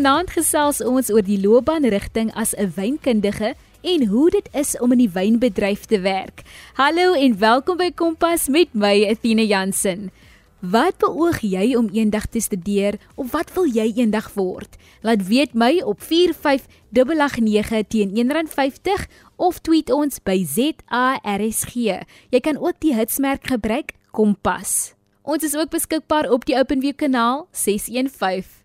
Vanaand gesels ons oor die loopbaanrigting as 'n wynkundige en hoe dit is om in die wynbedryf te werk. Hallo en welkom by Kompas met my Athena Jansen. Wat beoog jy om eendag te studeer of wat wil jy eendag word? Laat weet my op 4589 teen R1.50 of tweet ons by ZARSG. Jy kan ook die hitsmerk gebruik Kompas. Ons is ook beskikbaar op die OpenView kanaal 615.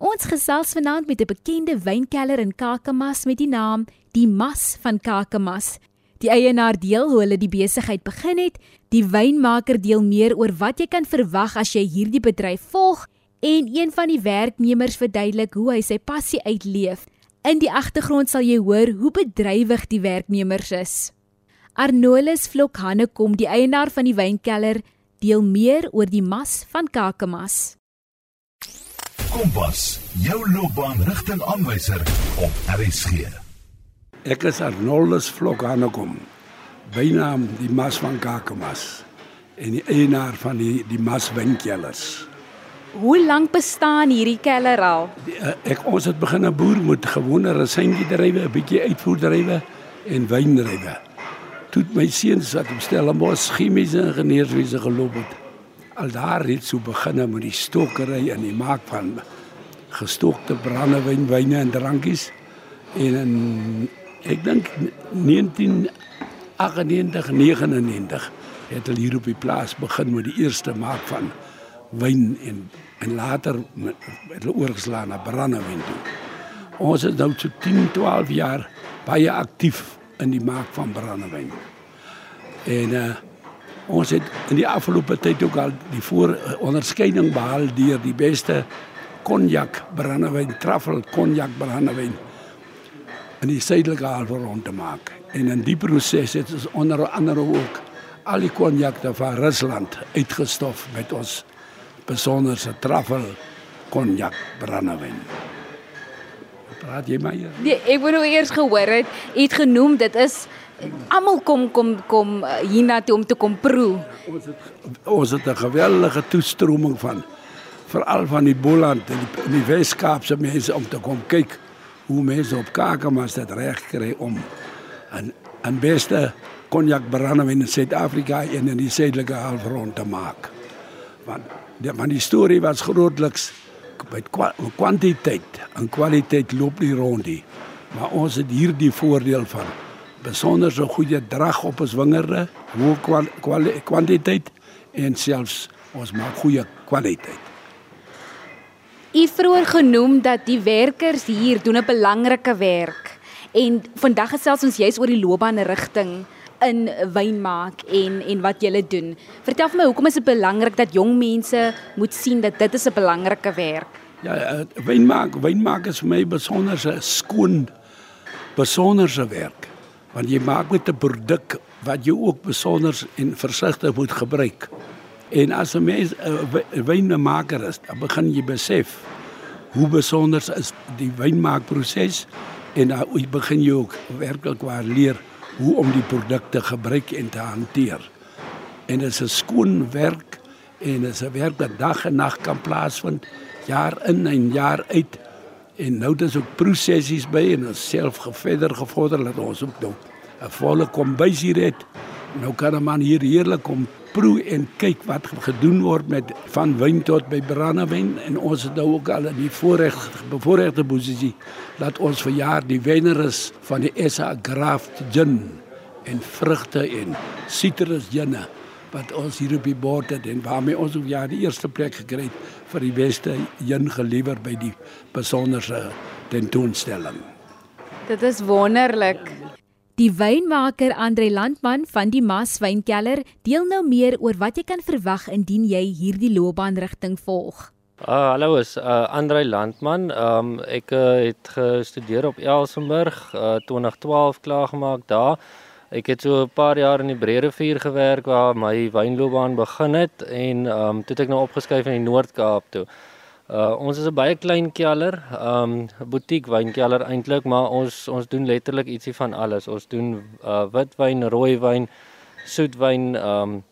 Ons gesels vanaand met 'n bekende wynkelner in Kakamas met die naam Die Mas van Kakamas. Die eienaar deel hoe hulle die besigheid begin het, die wynmaker deel meer oor wat jy kan verwag as jy hierdie bedryf volg en een van die werknemers verduidelik hoe hy sy passie uitleef. In die agtergrond sal jy hoor hoe bedrywig die werknemers is. Arnolis Vlokhane kom die eienaar van die wynkelder deel meer oor die mas van Kakamas. Kompas, jou loopbaanrigtingaanwyser op RSG. Ek is Arnoldus Vlokhanekom. Bynaam die Mas van Kakamas en die eienaar van die die Mas Winkellers. Hoe lank bestaan hierdie keller al? Uh, ek ons het begin 'n boer met gewone resyngedrywe, 'n bietjie uitvoerdrywe en wyndrywe. Toe my seuns wat op Stellenbosch chemiese ingenieurswese geloop het. Al daar het so begin met die stokery en die maak van gestokte brandewyn, wyne en drankies en in ek dink 1998 99 het hulle hier op die plaas begin met die eerste maak van wyn en en later met hulle oorgeslaan na brandewyn toe. Ons is nou so 10 12 jaar baie aktief in die maak van brandewyn. En uh ons het in die afgelope tyd ook al die voor uh, onderskeiding behaal deur die beste konjak brandewyn, truffel konjak brandewyn in die suidelike halfrond te maak. En in die proses het ons onder andere ook al die konjakte van Rusland uitgestof met ons besonderse truffel konjak brandewyn. Praat jy my? Nee, ek wou nou eers gehoor het, het genoem dit is almal kom kom kom eh, hiernatoe om te kom proe. Ons het ons het 'n geweldige toestroming van veral van die Boland en die, die Wes-Kaapse mense om te kom kyk hoe mense op Kakamas dit reg kry om 'n 'n beste konjak brandewyn in Suid-Afrika en in die suidelike halfrond te maak. Want die van die storie was grootliks met kwantiteit en kwaliteit loop nie rond nie. Maar ons het hierdie voordeel van besonder so goeie drag op ons wingerde, hoë kwantiteit en selfs ons maak goeie kwaliteit. U vroeër genoem dat die werkers hier doen 'n belangrike werk en vandag gesels ons juist oor die loopbaanrigting in wynmaak en en wat julle doen. Vertel vir my hoekom is dit belangrik dat jong mense moet sien dat dit is 'n belangrike werk? Ja, uh, wynmaak, wynmaak is vir my besonderse skoon besonderse werk. Want jy maak met 'n produk wat jy ook besonder en versigtig moet gebruik. En as 'n mens 'n wynmaker is, dan begin jy besef hoe besonder is die wynmaakproses en dan begin jy ook werklik waar leer hoe om die produkte gebruik en te hanteer. En dit is 'n skoon werk en dit is 'n werk wat dag en nag kan plaasvind, jaar in en jaar uit. En nou dis ook prosessies by en ons self geverder gevorder dat ons ook nou 'n volle kombuis hier het. Nou kan 'n man hier heerlik kom proe en kyk wat gedoen word met van wyn tot by brandewyn en ons het nou ook al in die voorreg bevoorregte posisie dat ons vir jaar die wenneres van die SA Graft Gin en vrugte en citrus ginne wat ons hier op die bord het en waarmee ons ook jaar die eerste plek gekry het vir die beste gin gelewer by die besonderse tentoonstelling. Dit is wonderlik. Die wynmaker Andre Landman van die Mas Wynkelder deel nou meer oor wat jy kan verwag indien jy hierdie loopbaanrigting volg. Uh, hallo, is uh, Andre Landman. Um, ek uh, het gestudeer op Elsenburg, uh, 2012 klaar gemaak daar. Ek het so 'n paar jaar in die Breerivier gewerk waar my wynloopbaan begin het en um, toe het ek nou opgeskuif in die Noord-Kaap toe. Uh ons is 'n baie klein kelder, um 'n butiek wynkelder eintlik, maar ons ons doen letterlik ietsie van alles. Ons doen uh witwyn, rooiwyn, soetwyn, um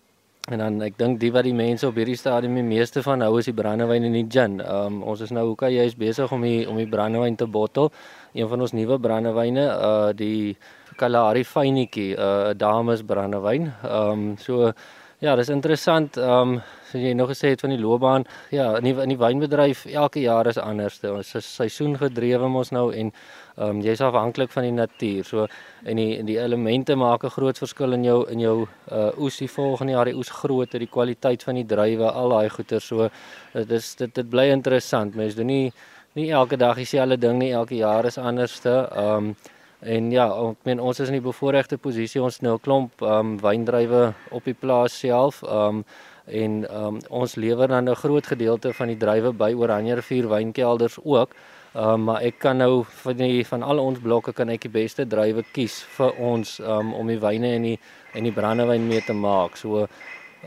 En dan ek dink die wat die mense op hierdie stadium die meeste van hou is die brandewyn en die gin. Um ons is nou ook jy is besig om die om die brandewyn te bottel. Een van ons nuwe brandewyne, uh die Kalahari fynetjie, 'n uh, dames brandewyn. Um so ja, dis interessant. Um soos jy nog gesê het van die loopbaan, ja, in die in die wynbedryf elke jaar is anders. Ons is seisoengedrewe mos nou en ehm um, jy's afhanklik van die natuur. So en die die elemente maak 'n groot verskil in jou in jou uh oes die volgende jaar, die oes grootte, die kwaliteit van die druiwe, al daai goeie so dit is dit dit bly interessant. Mense doen nie nie elke dag dieselfde ding nie, elke jaar is anderste. Ehm um, En ja, ek meen ons is in die bevoordeelde posisie ons nou 'n klomp ehm um, wyndrywe op die plaas self. Ehm um, en ehm um, ons lewer dan 'n groot gedeelte van die druiwe by Oranje rivier wynkelders ook. Ehm um, maar ek kan nou van die van al ons blokke kan ek die beste druiwe kies vir ons um, om die wyne en die en die brandewyn mee te maak. So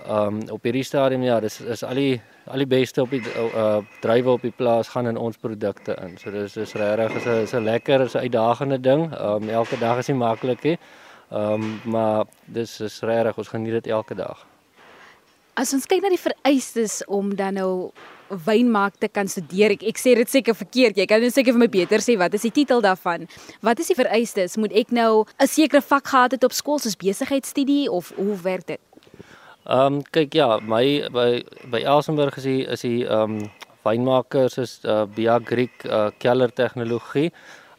ehm um, op hierdie stadium ja, dis is al die al die beste op die uh druiwe op die plaas gaan in ons produkte in. So dis is regtig is 'n is 'n lekker is 'n uitdagende ding. Ehm um, elke dag is nie maklik nie. Ehm um, maar dis is regtig ons geniet dit elke dag. As ons kyk na die vereistes om dan nou wynmaak te kan studeer. Ek, ek sê dit seker verkeerd. Jy kan net seker vir my beter sê wat is die titel daarvan? Wat is die vereistes? Moet ek nou 'n sekere vak gehad het op skool soos besigheidstudie of hoe werk dit? Ehm um, kyk ja, my by by Elsenburg is die is die ehm um, wynmakers is uh, Bia Griek uh, keller tegnologie.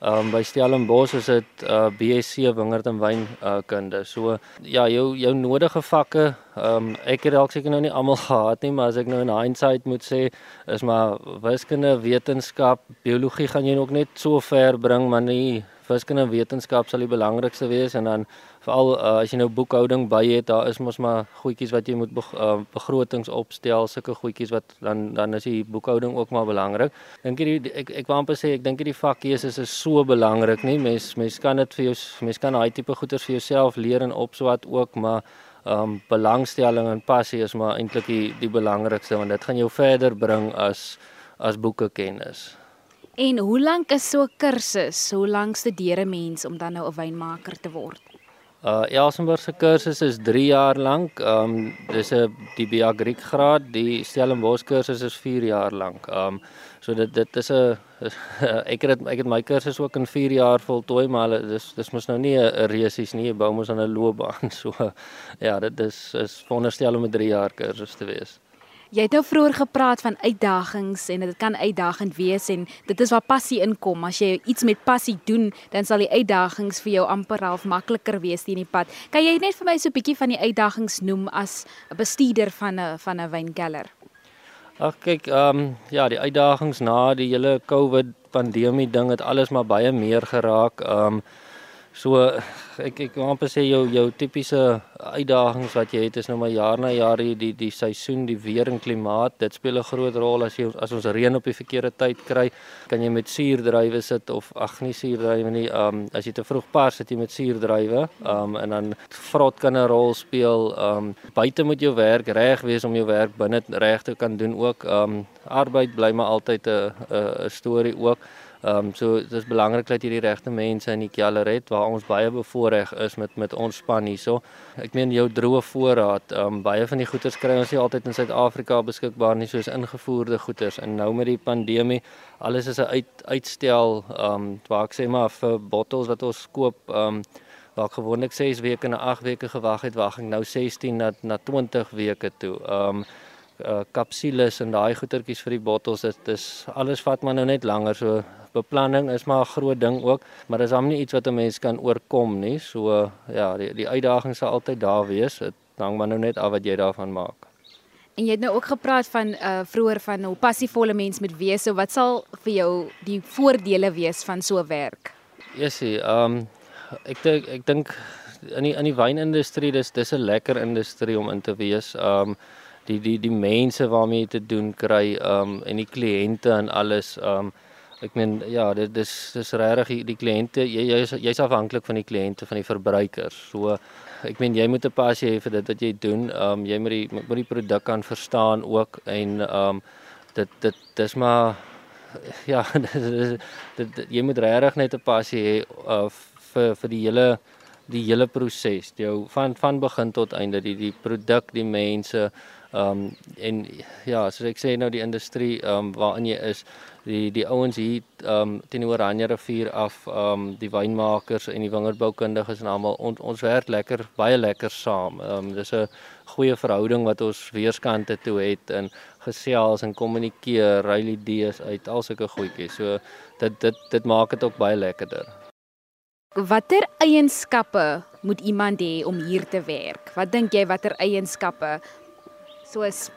Ehm um, by Stellenbosch is dit uh, BSc wingerd en wyn uh, kunde. So ja, jou jou nodige vakke, ehm um, ek het dalk seker nou nie almal gehad nie, maar as ek nou in hindsight moet sê, is maar wiskunde, wetenskap, biologie gaan jy nog net so ver bring, maar nie wiskunde en wetenskap sal die belangrikste wees en dan veral uh, as jy nou boekhouding by het, daar is mos maar goedjies wat jy moet be uh, begrotings opstel, sulke goedjies wat dan dan is die boekhouding ook maar belangrik. Dink jy ek ek wou amper sê ek dink die vakkeuse is, is so belangrik nie. Mens mens kan dit vir jou mens kan daai tipe goeders vir jouself leer en opswat ook, maar ehm um, belangstelling en passie is maar eintlik die die belangrikste want dit gaan jou verder bring as as boeke kennis. En hoe lank is so 'n kursus? Hoe lank studeer 'n mens om dan nou 'n wynmaker te word? Uh Elsenburg se kursus is 3 jaar lank. Um dis 'n die BA Griek graad. Die Stellenbosch kursus is 4 jaar lank. Um so dit dit is 'n ek het ek het my kursus ook in 4 jaar voltooi, maar dis dis mos nou nie 'n resies nie, jy bou mos aan 'n loopbaan. So ja, dit is is veronderstel om 'n 3 jaar kursus te wees. Jy het nou vroeër gepraat van uitdagings en dit kan uitdagend wees en dit is waar passie inkom. As jy iets met passie doen, dan sal die uitdagings vir jou amper half makliker wees teen die pad. Kan jy net vir my so 'n bietjie van die uitdagings noem as 'n bestuurder van 'n van 'n wynkelder? Ag kyk, ehm um, ja, die uitdagings na die hele COVID pandemie ding het alles maar baie meer geraak. Ehm um, So ek ek wil amper sê jou jou tipiese uitdagings wat jy het is nou maar jaar na jaar die die die seisoen, die weer en klimaat, dit speel 'n groot rol as jy as ons reën op die verkeerde tyd kry, kan jy met suurdruiwe sit of ag nee suurdruiwe nie, um, as jy te vroeg pas sit jy met suurdruiwe, ehm um, en dan vrot kan 'n rol speel. Um, buite moet jou werk reg wees om jou werk binne reg te kan doen ook. Um, arbeid bly maar altyd 'n 'n storie ook. Ehm um, so dis belangrik dat jy die regte mense in die kelder het waar ons baie bevoordeel is met met ons span hierso. Ek meen jou droë voorraad, ehm um, baie van die goeder kry ons nie altyd in Suid-Afrika beskikbaar nie soos ingevoerde goeder en nou met die pandemie alles is 'n uit, uitstel ehm um, waar ek sê maar vir bottels wat ons koop ehm um, waar gewoonlik 6 weke na 8 weke gewag het, wag ek nou 16 na na 20 weke toe. Ehm um, uh kapsules en daai goetertjies vir die bottels dit is alles vat maar nou net langer so beplanning is maar 'n groot ding ook, maar dis hom nie iets wat 'n mens kan oorkom nie. So ja, die die uitdagings sal altyd daar wees. Dit hang maar nou net af wat jy daarvan maak. En jy het nou ook gepraat van uh vroeër van hoe passievolle mens moet wees. So wat sal vir jou die voordele wees van so werk? Yesie, ehm um, ek dink ek dink in die in die wynindustrie dis dis 'n lekker industrie om in te wees. Ehm um, die die die mense waarmee jy te doen kry, ehm um, en die kliënte en alles ehm um, Ek meen ja, dit dis dis regtig die, die kliënte jy jy's jy's afhanklik van die kliënte van die verbruikers. So ek meen jy moet 'n passie hê vir dit wat jy doen. Ehm um, jy moet die moet die produk kan verstaan ook en ehm um, dit dit dis maar ja, dit, dit, dit, jy moet regtig net 'n passie hê uh, vir vir die hele die hele proses, jou van van begin tot einde, die die produk, die mense, ehm um, en ja, soos ek sê nou die industrie ehm um, waarin jy is, die die ouens hier ehm um, teenoor Oranje rivier af, ehm um, die wynmakers en die wingerdboukundiges en almal on, ons werk lekker baie lekker saam. Ehm um, dis 'n goeie verhouding wat ons weerskante toe het en gesels en kommunikeer, ry idees uit, al sulke goedjies. So dit dit dit maak dit ook baie lekkerder. Watter eienskappe moet iemand hê om hier te werk? Wat dink jy watter eienskappe soos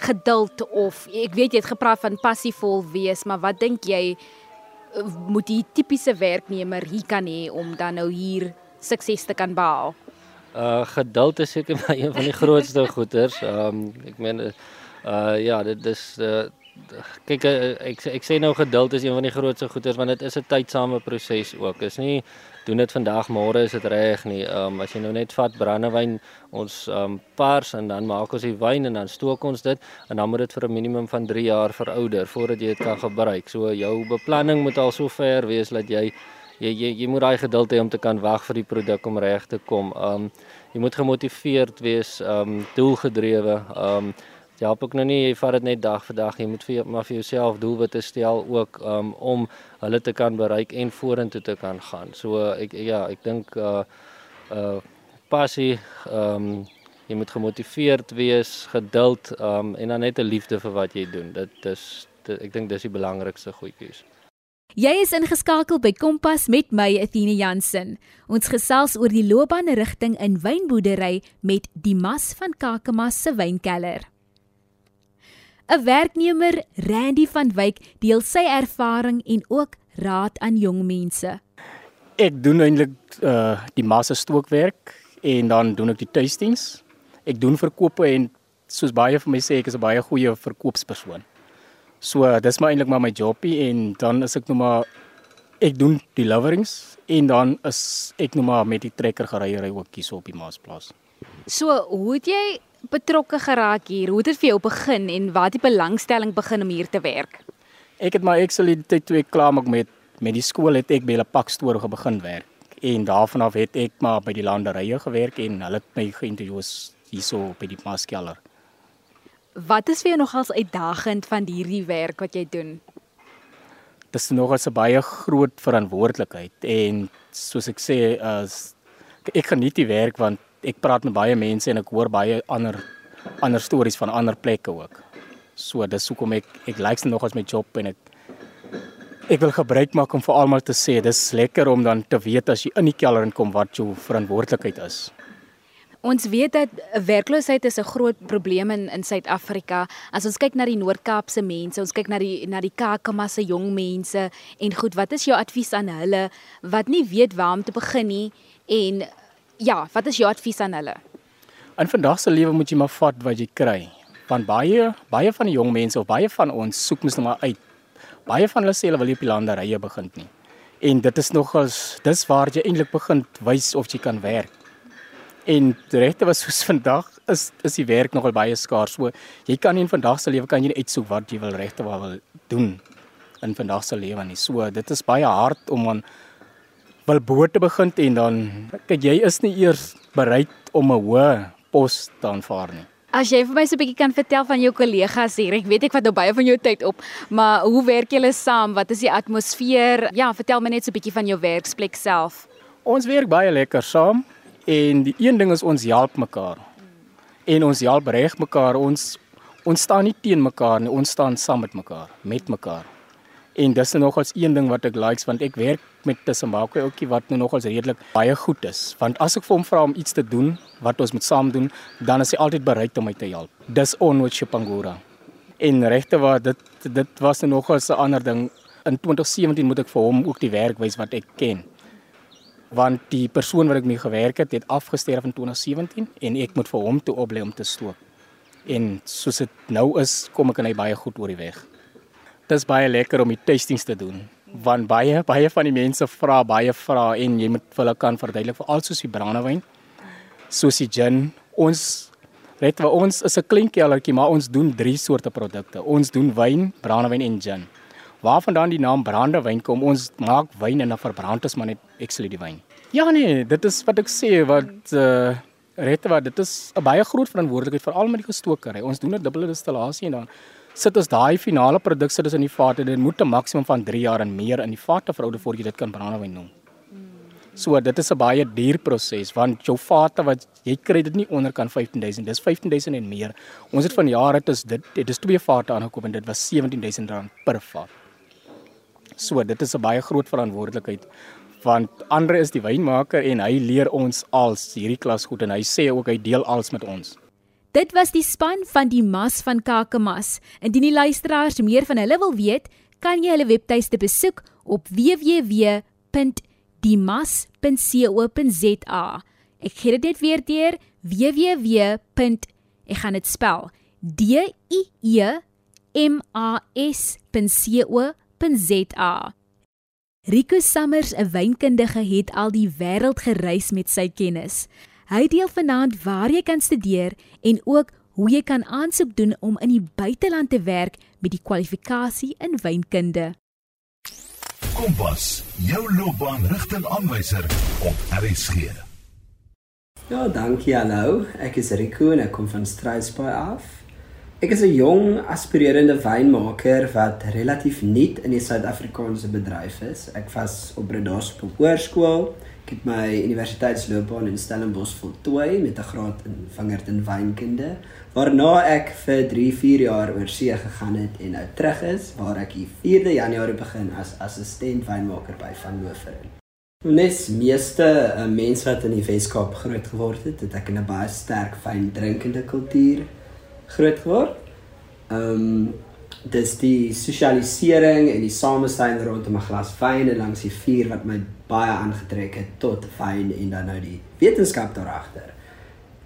geduld of ek weet jy het gepraat van passievol wees, maar wat dink jy eh, moet die tipiese werknemer hier kan hê om dan nou hier sukses te kan behaal? Uh geduld is seker maar een van die grootste goeters. Ehm um, ek meen uh ja, dit is uh kyk ek ek sê nou geduld is een van die grootste goeters want dit is 'n tydsame proses ook. Is nie doen dit vandag môre is dit reg nie. Ehm um, as jy nou net vat brandewyn ons ehm um, pars en dan maak ons die wyn en dan stook ons dit en dan moet dit vir 'n minimum van 3 jaar verouder voordat jy dit kan gebruik. So jou beplanning moet al so ver wees dat jy jy jy, jy moet daai geduld hê om te kan wag vir die produk om reg te kom. Ehm um, jy moet gemotiveerd wees, ehm um, doelgedrewe. Ehm um, Dit help ook nou nie jy vat dit net dag vir dag jy moet vir maar vir jouself doelwitte stel ook um, om hulle te kan bereik en vorentoe te kan gaan. So ek ja, ek dink uh uh passie ehm um, jy moet gemotiveerd wees, geduld ehm um, en dan net 'n liefde vir wat jy doen. Dit is dit, ek dink dis die belangrikste goedjies. Jy is ingeskakel by Kompas met my Athena Jansen. Ons gesels oor die loopbaanrigting in wynboerdery met Dimas van Kakamas se wynkelder. 'n Werknemer, Randy van Wyk, deel sy ervaring en ook raad aan jong mense. Ek doen eintlik uh die massa stookwerk en dan doen ek die tastings. Ek doen verkope en soos baie van my sê ek is 'n baie goeie verkoopspersoon. So dis maar eintlik maar my jobie en dan is ek nou maar ek doen deliverings en dan is ek nou maar met die trekker geryery ook hier so op die Maasplaas. So, hoe het jy betrokke geraak hier? Hoe het dit vir jou begin en het die belangstelling begin om hier te werk? Ek het maar ekseliteit toe ek klaar maak met met die skool het ek by 'n pakstoor begin werk en daarvan af het ek maar by die landerye gewerk en hulle het my geïnterview hierso by die Maskeller. Wat is vir jou nogals uitdagend van hierdie werk wat jy doen? Dit is nogals 'n baie groot verantwoordelikheid en soos ek sê as ek geniet die werk want ek praat met baie mense en ek hoor baie ander ander stories van ander plekke ook. So dis hoekom ek ek like nog as my job en ek ek wil gebruik maak om vir almal te sê dis lekker om dan te weet as jy in die kelder inkom wat jou verantwoordelikheid is. Ons weet dat werkloosheid is 'n groot probleem in in Suid-Afrika. As ons kyk na die Noord-Kaapse mense, ons kyk na die na die Kakama se jong mense en goed, wat is jou advies aan hulle wat nie weet waar om te begin nie en ja, wat is jou advies aan hulle? In vandag se lewe moet jy maar vat wat jy kry. Want baie baie van die jong mense of baie van ons soek mos nou maar uit. Baie van hulle sê hulle wil nie op die landerye begin nie. En dit is nogals dis waar jy eintlik begin wys of jy kan werk. En regte was soos vandag is is die werk nogal baie skaars. So jy kan nie in vandag se lewe kan jy uitsoek wat jy wil regte wil doen in vandag se lewe nie. So dit is baie hard om aan wil bo te begin en dan kyk jy is nie eers bereid om 'n hoë pos te aanvaar nie. As jy vir my so 'n bietjie kan vertel van jou kollegas hier. Ek weet ek vat nou baie van jou tyd op, maar hoe werk julle saam? Wat is die atmosfeer? Ja, vertel my net so 'n bietjie van jou werksplek self. Ons werk baie lekker saam en die een ding is ons help mekaar. En ons help reg mekaar. Ons ons staan nie teen mekaar nie, ons staan saam met mekaar, met mekaar. En dis nog as een ding wat ek likes want ek werk met Tsimbaku ookie wat nou nogals redelik baie goed is. Want as ek vir hom vra om iets te doen wat ons moet saam doen, dan is hy altyd bereid om my te help. Dis onwat Chipangura. En regte waar dit dit was nou nogals 'n ander ding. In 2017 moet ek vir hom ook die werk wys wat ek ken. Want die persoon wat ek mee gewerk het, het afgesterf in 2017 en ek moet vir hom toe oplei om te stoop. En soos dit nou is, kom ek en hy baie goed oor die weg dis baie lekker om die tastings te doen. Want baie baie van die mense vra baie vra en jy moet vir hulle kan verduidelik vir al soos die brandewyn soos die gin. Ons weet wat ons is 'n klein kellertjie maar ons doen drie soorte produkte. Ons doen wyn brandewyn en gin. Waarvandaan die naam brandewyn kom ons maak wyn en dan verbrand ons maar net eksel die wyn. Ja nee, dit is wat ek sê wat uh rette wat dit is 'n baie groot verantwoordelikheid veral met die gestokery. Ons doen 'n dubbele distillasie en dan sit ons daai finale produk sit ons in die vate. Dit moet 'n maksimum van 3 jaar en meer in die vate verhou voor jy dit kan brandewyn noem. So dit is 'n baie duur proses want jou vate wat jy kry dit nie onder kan 15000. Dis 15000 en meer. Ons het van jare dit is dit dit is twee vate aangekoop en dit was 17000 rand per vat. So dit is 'n baie groot verantwoordelikheid want Andre is die wynmaker en hy leer ons als hierdie klas goed en hy sê ook hy deel alles met ons. Dit was die span van die Mas van Kakamas. Indien die luisteraars meer van hulle wil weet, kan jy hulle webtuiste besoek op www.dimas.co.za. Ek gee dit net weer deur www. Ek gaan dit spel. D I E M A S.co.za. Rico Summers, 'n wynkundige, het al die wêreld gereis met sy kennis. Hy deel vanaand waar jy kan studeer en ook hoe jy kan aansoek doen om in die buiteland te werk met die kwalifikasie in wynkunde. Kompas, jou loopbaanrigtingaanwyser op RSG. Ja, dankie hallo. Ek is Rico en ek kom van Struisbaai af. Ek is 'n jong aspirerende wynmaker wat relatief nuut in die Suid-Afrikaanse bedryf is. Ek was op Bredasdorp op hoërskool. Ek het my universiteitsloopbaan in Stellenbosch voltooi met 'n graad in vingerd in wynkunde, waarna ek vir 3-4 jaar oor see gegaan het en nou terug is waar ek die 4de Januarie begin as assistent wynmaker by Van Nooveren. Nes meeste uh, mense wat in die Weskaap groot geword het, het ek in 'n baie sterk fyn drinkende kultuur groot geword. Ehm um, dis die sosialisering en die samesyn rondom 'n glas wyn en langs die vuur wat my baie aangetrek het tot wyn en dan nou die wetenskap daar agter.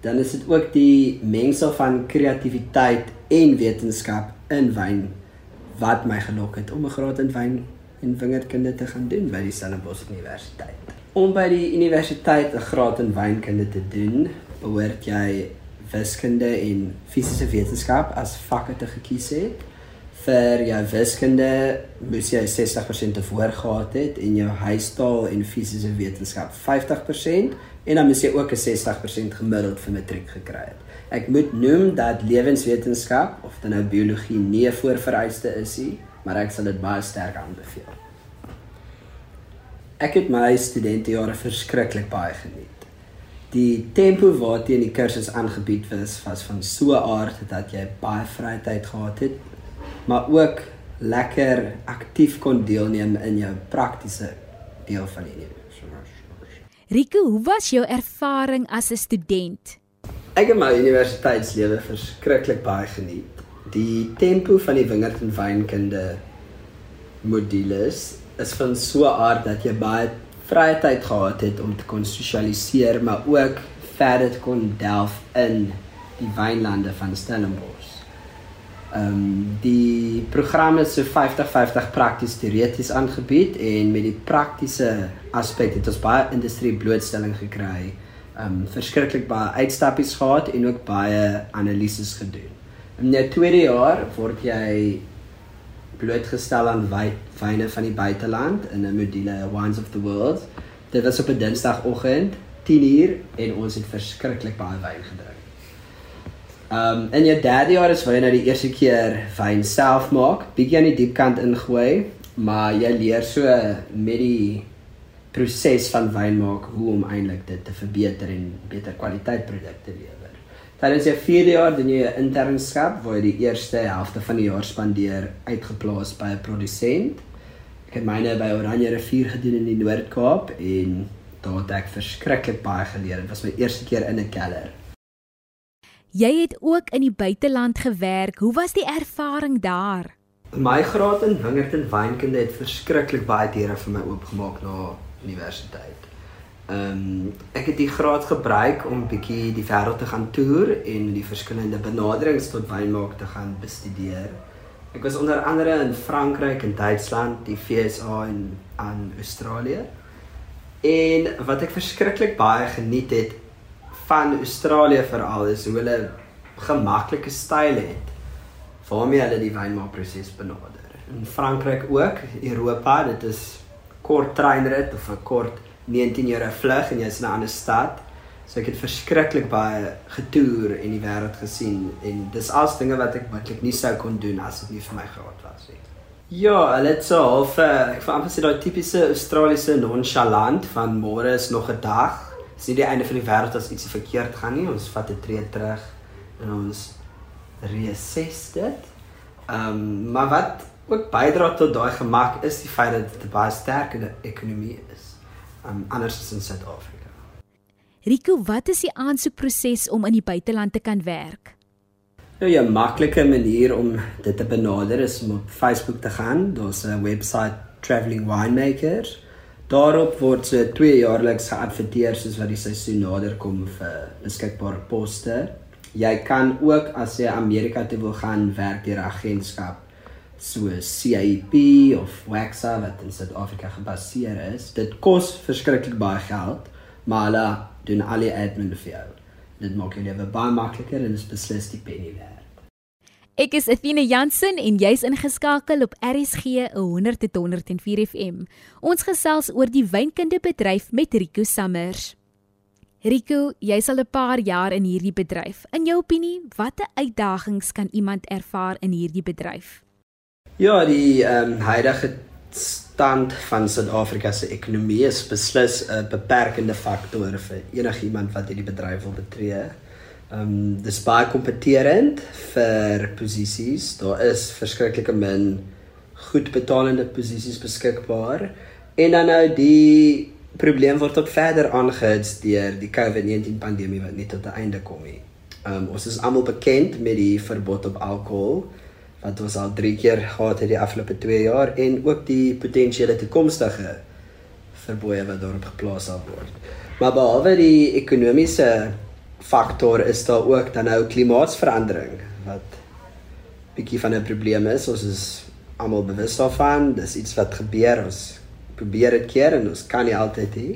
Dan is dit ook die mengsel van kreatiwiteit en wetenskap in wyn wat my gelok het om 'n graad in wyn en wingerdkunde te gaan doen by die Stellenbosch Universiteit. Om by die universiteit 'n graad in wynkunde te doen, behoort jy wiskunde en fisiese wetenskap as vakke te gekies het vir jou wiskunde moes jy 60% te voor gehad het en jou huistaal en fisiese wetenskap 50% en dan moes jy ook 'n 60% gemiddeld vir matriek gekry het. Ek moet noem dat lewenswetenskap of dan nou biologie nie 'n voorvereiste is nie, maar ek sal dit baie sterk aanbeveel. Ek het my studentejare verskriklik baie geniet. Die tempo waarteen die kursus aangebied was, was van so 'n aard dat jy baie vrye tyd gehad het maar ook lekker aktief kon deelneem in jou praktiese deel van die lewe. Rico, hoe was jou ervaring as 'n student? Ek het my universiteitslewe verskriklik baie geniet. Die tempo van die wingerd en wynkunde modules is van so 'n aard dat jy baie vrye tyd gehad het om te kon sosialiseer, maar ook verder te kon delf in die wynlande van Stellenbosch. Ehm um, die program is so 50-50 prakties teoreties aangebied en met die praktiese aspek het ons baie industrie blootstelling gekry. Ehm um, verskriklik baie uitstappies gehad en ook baie analises gedoen. In jou tweede jaar word jy blootgestel aan wyne van die buiteland in 'n module Wines of the World. Dit was op 'n Dinsdagoggend 10:00 en ons het verskriklik baie wyn gedrink. Ehm um, in jou derde jaar is jy nou die eerste keer wyn self maak, bietjie aan die diep kant ingooi, maar jy leer so met die proses van wyn maak hoe om eintlik dit te verbeter en beter kwaliteit produkte lewer. Tydens jou vierde jaar doen jy 'n internskap waar jy die eerste helfte van die jaar spandeer uitgeplaas by 'n produsent. Ek het myne by Oranje Rivier gedoen in die Noord-Kaap en daar het ek verskriklik baie geleer. Dit was my eerste keer in 'n kelder. Jy het ook in die buiteland gewerk. Hoe was die ervaring daar? My graad in wingerd en wynkunde het verskriklik baie deure vir my oopgemaak na universiteit. Ehm um, ek het die graad gebruik om bietjie die wêreld te gaan toer en die verskillende benaderings tot wynmaak te gaan bestudeer. Ek was onder andere in Frankryk en Duitsland, die VSA en aan Australië. En wat ek verskriklik baie geniet het van Australië veral is hoe hulle gemaklike styl het waarmee hulle die wynmaakproses benader. In Frankryk ook, Europa, dit is kort treinrit of 'n kort 19 jaar vlug en jy's in 'n ander stad. So ek het verskriklik baie getoer en die wêreld gesien en dis al dinge wat ek maklik nie sou kon doen as dit nie vir my graad was nie. Ja, hulle het so half ek voel amper so daai tipiese Australiese nonchalant van môre is nog 'n dag. Dis nie die einde van die wêreld as iets verkeerd gaan nie. Ons vat 'n tree terug en ons reassess dit. Ehm um, maar wat ook bydra tot daai gemak is die feit dat dit 'n baie sterker ekonomie. Um anders in Suid-Afrika. Rico, wat is die aansoekproses om in die buiteland te kan werk? Nou ja, 'n maklike manier om dit te benader is om op Facebook te gaan. Daar's 'n webwerf Traveling Winemakers. Daarop word se so twee jaarliks geadverteer soos wat die seisoen nader kom vir beskikbare poste. Jy kan ook as jy Amerika toe wil gaan werk deur 'n agentskap so CIP of Waxa wat in Suid-Afrika gebaseer is. Dit kos verskriklik baie geld, maar hulle doen al die admin vir jou. Dit maak jou lewe baie makliker en is beslis die penny werd. Ek is Athena Jansen en jy's ingeskakel op RSG 100.104 FM. Ons gesels oor die wynkunde bedryf met Rico Summers. Rico, jy's al 'n paar jaar in hierdie bedryf. In jou opinie, watter uitdagings kan iemand ervaar in hierdie bedryf? Ja, die ehm um, huidige stand van Suid-Afrika se ekonomie is beslis 'n beperkende faktor vir enigiemand wat hierdie bedryf wil betree. Ehm um, dis baie kompeterend vir posisies. Daar is verskriklike min goed betalende posisies beskikbaar. En dan nou die probleem word ook verder aangehits deur die COVID-19 pandemie wat net tot 'n einde kom nie. Ehm um, ons is almal bekend met die verbod op alkohol wat ons al 3 keer gehad het die afgelope 2 jaar en ook die potensiële toekomstige verbooie wat daarop geplaas sal word. Maar behalwe die ekonomiese faktor is daar ook dan nou klimaatsverandering wat bietjie van 'n probleem is. Ons is almal bewus daarvan. Dis iets wat gebeur. Ons probeer dit keer en ons kan nie altyd hê.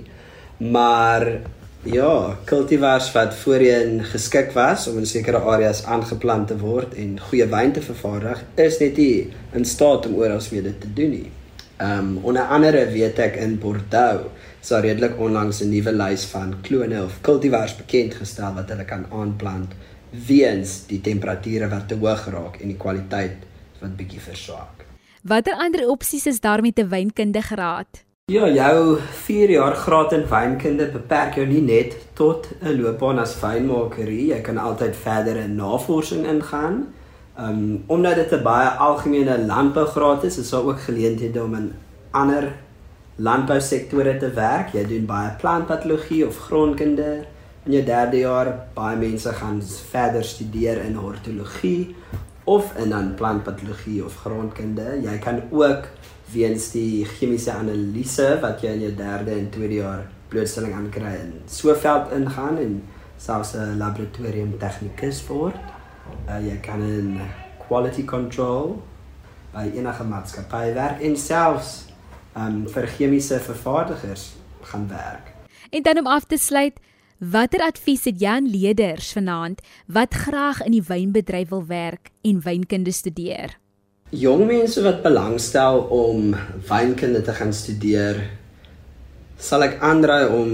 Maar Ja, kultivars wat voorheen geskik was om in sekere areas aangeplant te word en goeie wyn te vervaardig, is net nie in staat om oral mee dit te doen nie. Ehm um, onder andere weet ek in Bordeaux is daar redelik onlangs 'n nuwe lys van klone of kultivars bekend gestel wat hulle kan aanplant weens die temperature wat te hoog raak en die kwaliteit wat bietjie verswak. Watter ander opsies is daar met 'n wynkundige raad? Ja, jou 4 jaar graad in wynkunde beperk jou nie net tot 'n loopbaan as wynmakerie. Jy kan altyd verder in navorsing ingaan. Um omdat dit 'n baie algemene landbougraad is, is daar ook geleenthede om in ander landbousektore te werk. Jy doen baie plantpatologie of grondkunde. In jou 3de jaar baie mense gaan verder studeer in hortologie of in dan plantpatologie of grondkunde. Jy kan ook weens die chemiese analise wat jy in jou derde en tweede jaar blootstelling aan kry in so veld ingaan en selfs 'n laboratorium tegnikus word. Uh, jy kan in quality control by enige maatskappy werk en selfs um, vir chemiese vervaardigers gaan werk. En dan om af te sluit, watter advies het Jan Leders vanaand wat graag in die wynbedryf wil werk en wynkunde studeer? Jong mense wat belangstel om wynkunde te gaan studeer, sal ek aandry om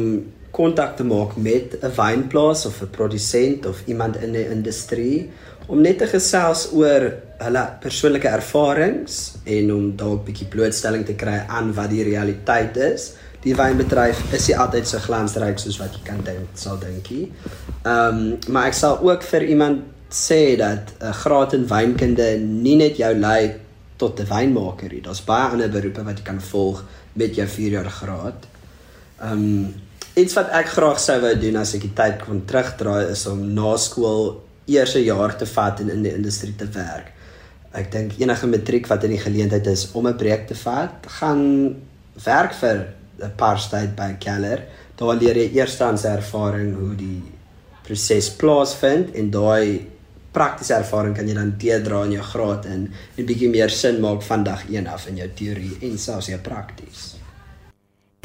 kontak te maak met 'n wynplaas of 'n produsent of iemand in die industrie om net te gesels oor hulle persoonlike ervarings en om dalk 'n bietjie blootstelling te kry aan wat die realiteit is. Die wynbedryf is nie altyd so glansryk soos wat jy kan dink, sal dinkie. Ehm, um, maar ek sal ook vir iemand sê dat 'n uh, graad in wynkunde nie net jou lei tot 'n wynmaker nie. Daar's baie ander beroepe wat jy kan volg met jou 4 jaar graad. Ehm um, iets wat ek graag sou wou doen as ek die tyd kon terugdraai is om na skool eers 'n jaar te vat en in die industrie te werk. Ek dink enige matriek wat in die geleentheid is om 'n projek te vat, gaan werk vir 'n paar tyd by Keller. Daar leer jy eerstens ervaring hoe die proses plaasvind en daai praktiese ervaring kan jy dan deurdra in jou graad en 'n bietjie meer sin maak van dag 1 af in jou teorie en selfs jou prakties.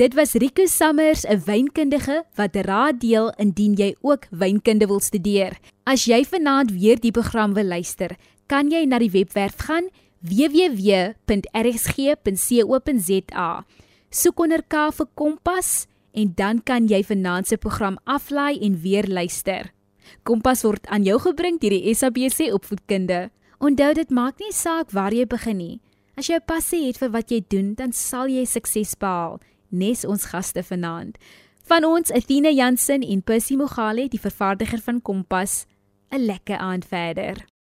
Dit was Rico Summers, 'n wynkundige wat raad deel indien jy ook wynkunde wil studeer. As jy vanaand weer die program wil luister, kan jy na die webwerf gaan www.rsg.co.za. Soek onder K vir Kompas en dan kan jy vanaand se program aflaai en weer luister. Kompas word aan jou gebring deur die SABC Opvoedkunde. Onthou dit maak nie saak waar jy begin nie. As jy 'n passie het vir wat jy doen, dan sal jy sukses behaal. Nes ons gaste vanaand. Van ons Athena Jansen en Percy Mogale, die vervaardiger van Kompas, 'n lekker aand verder.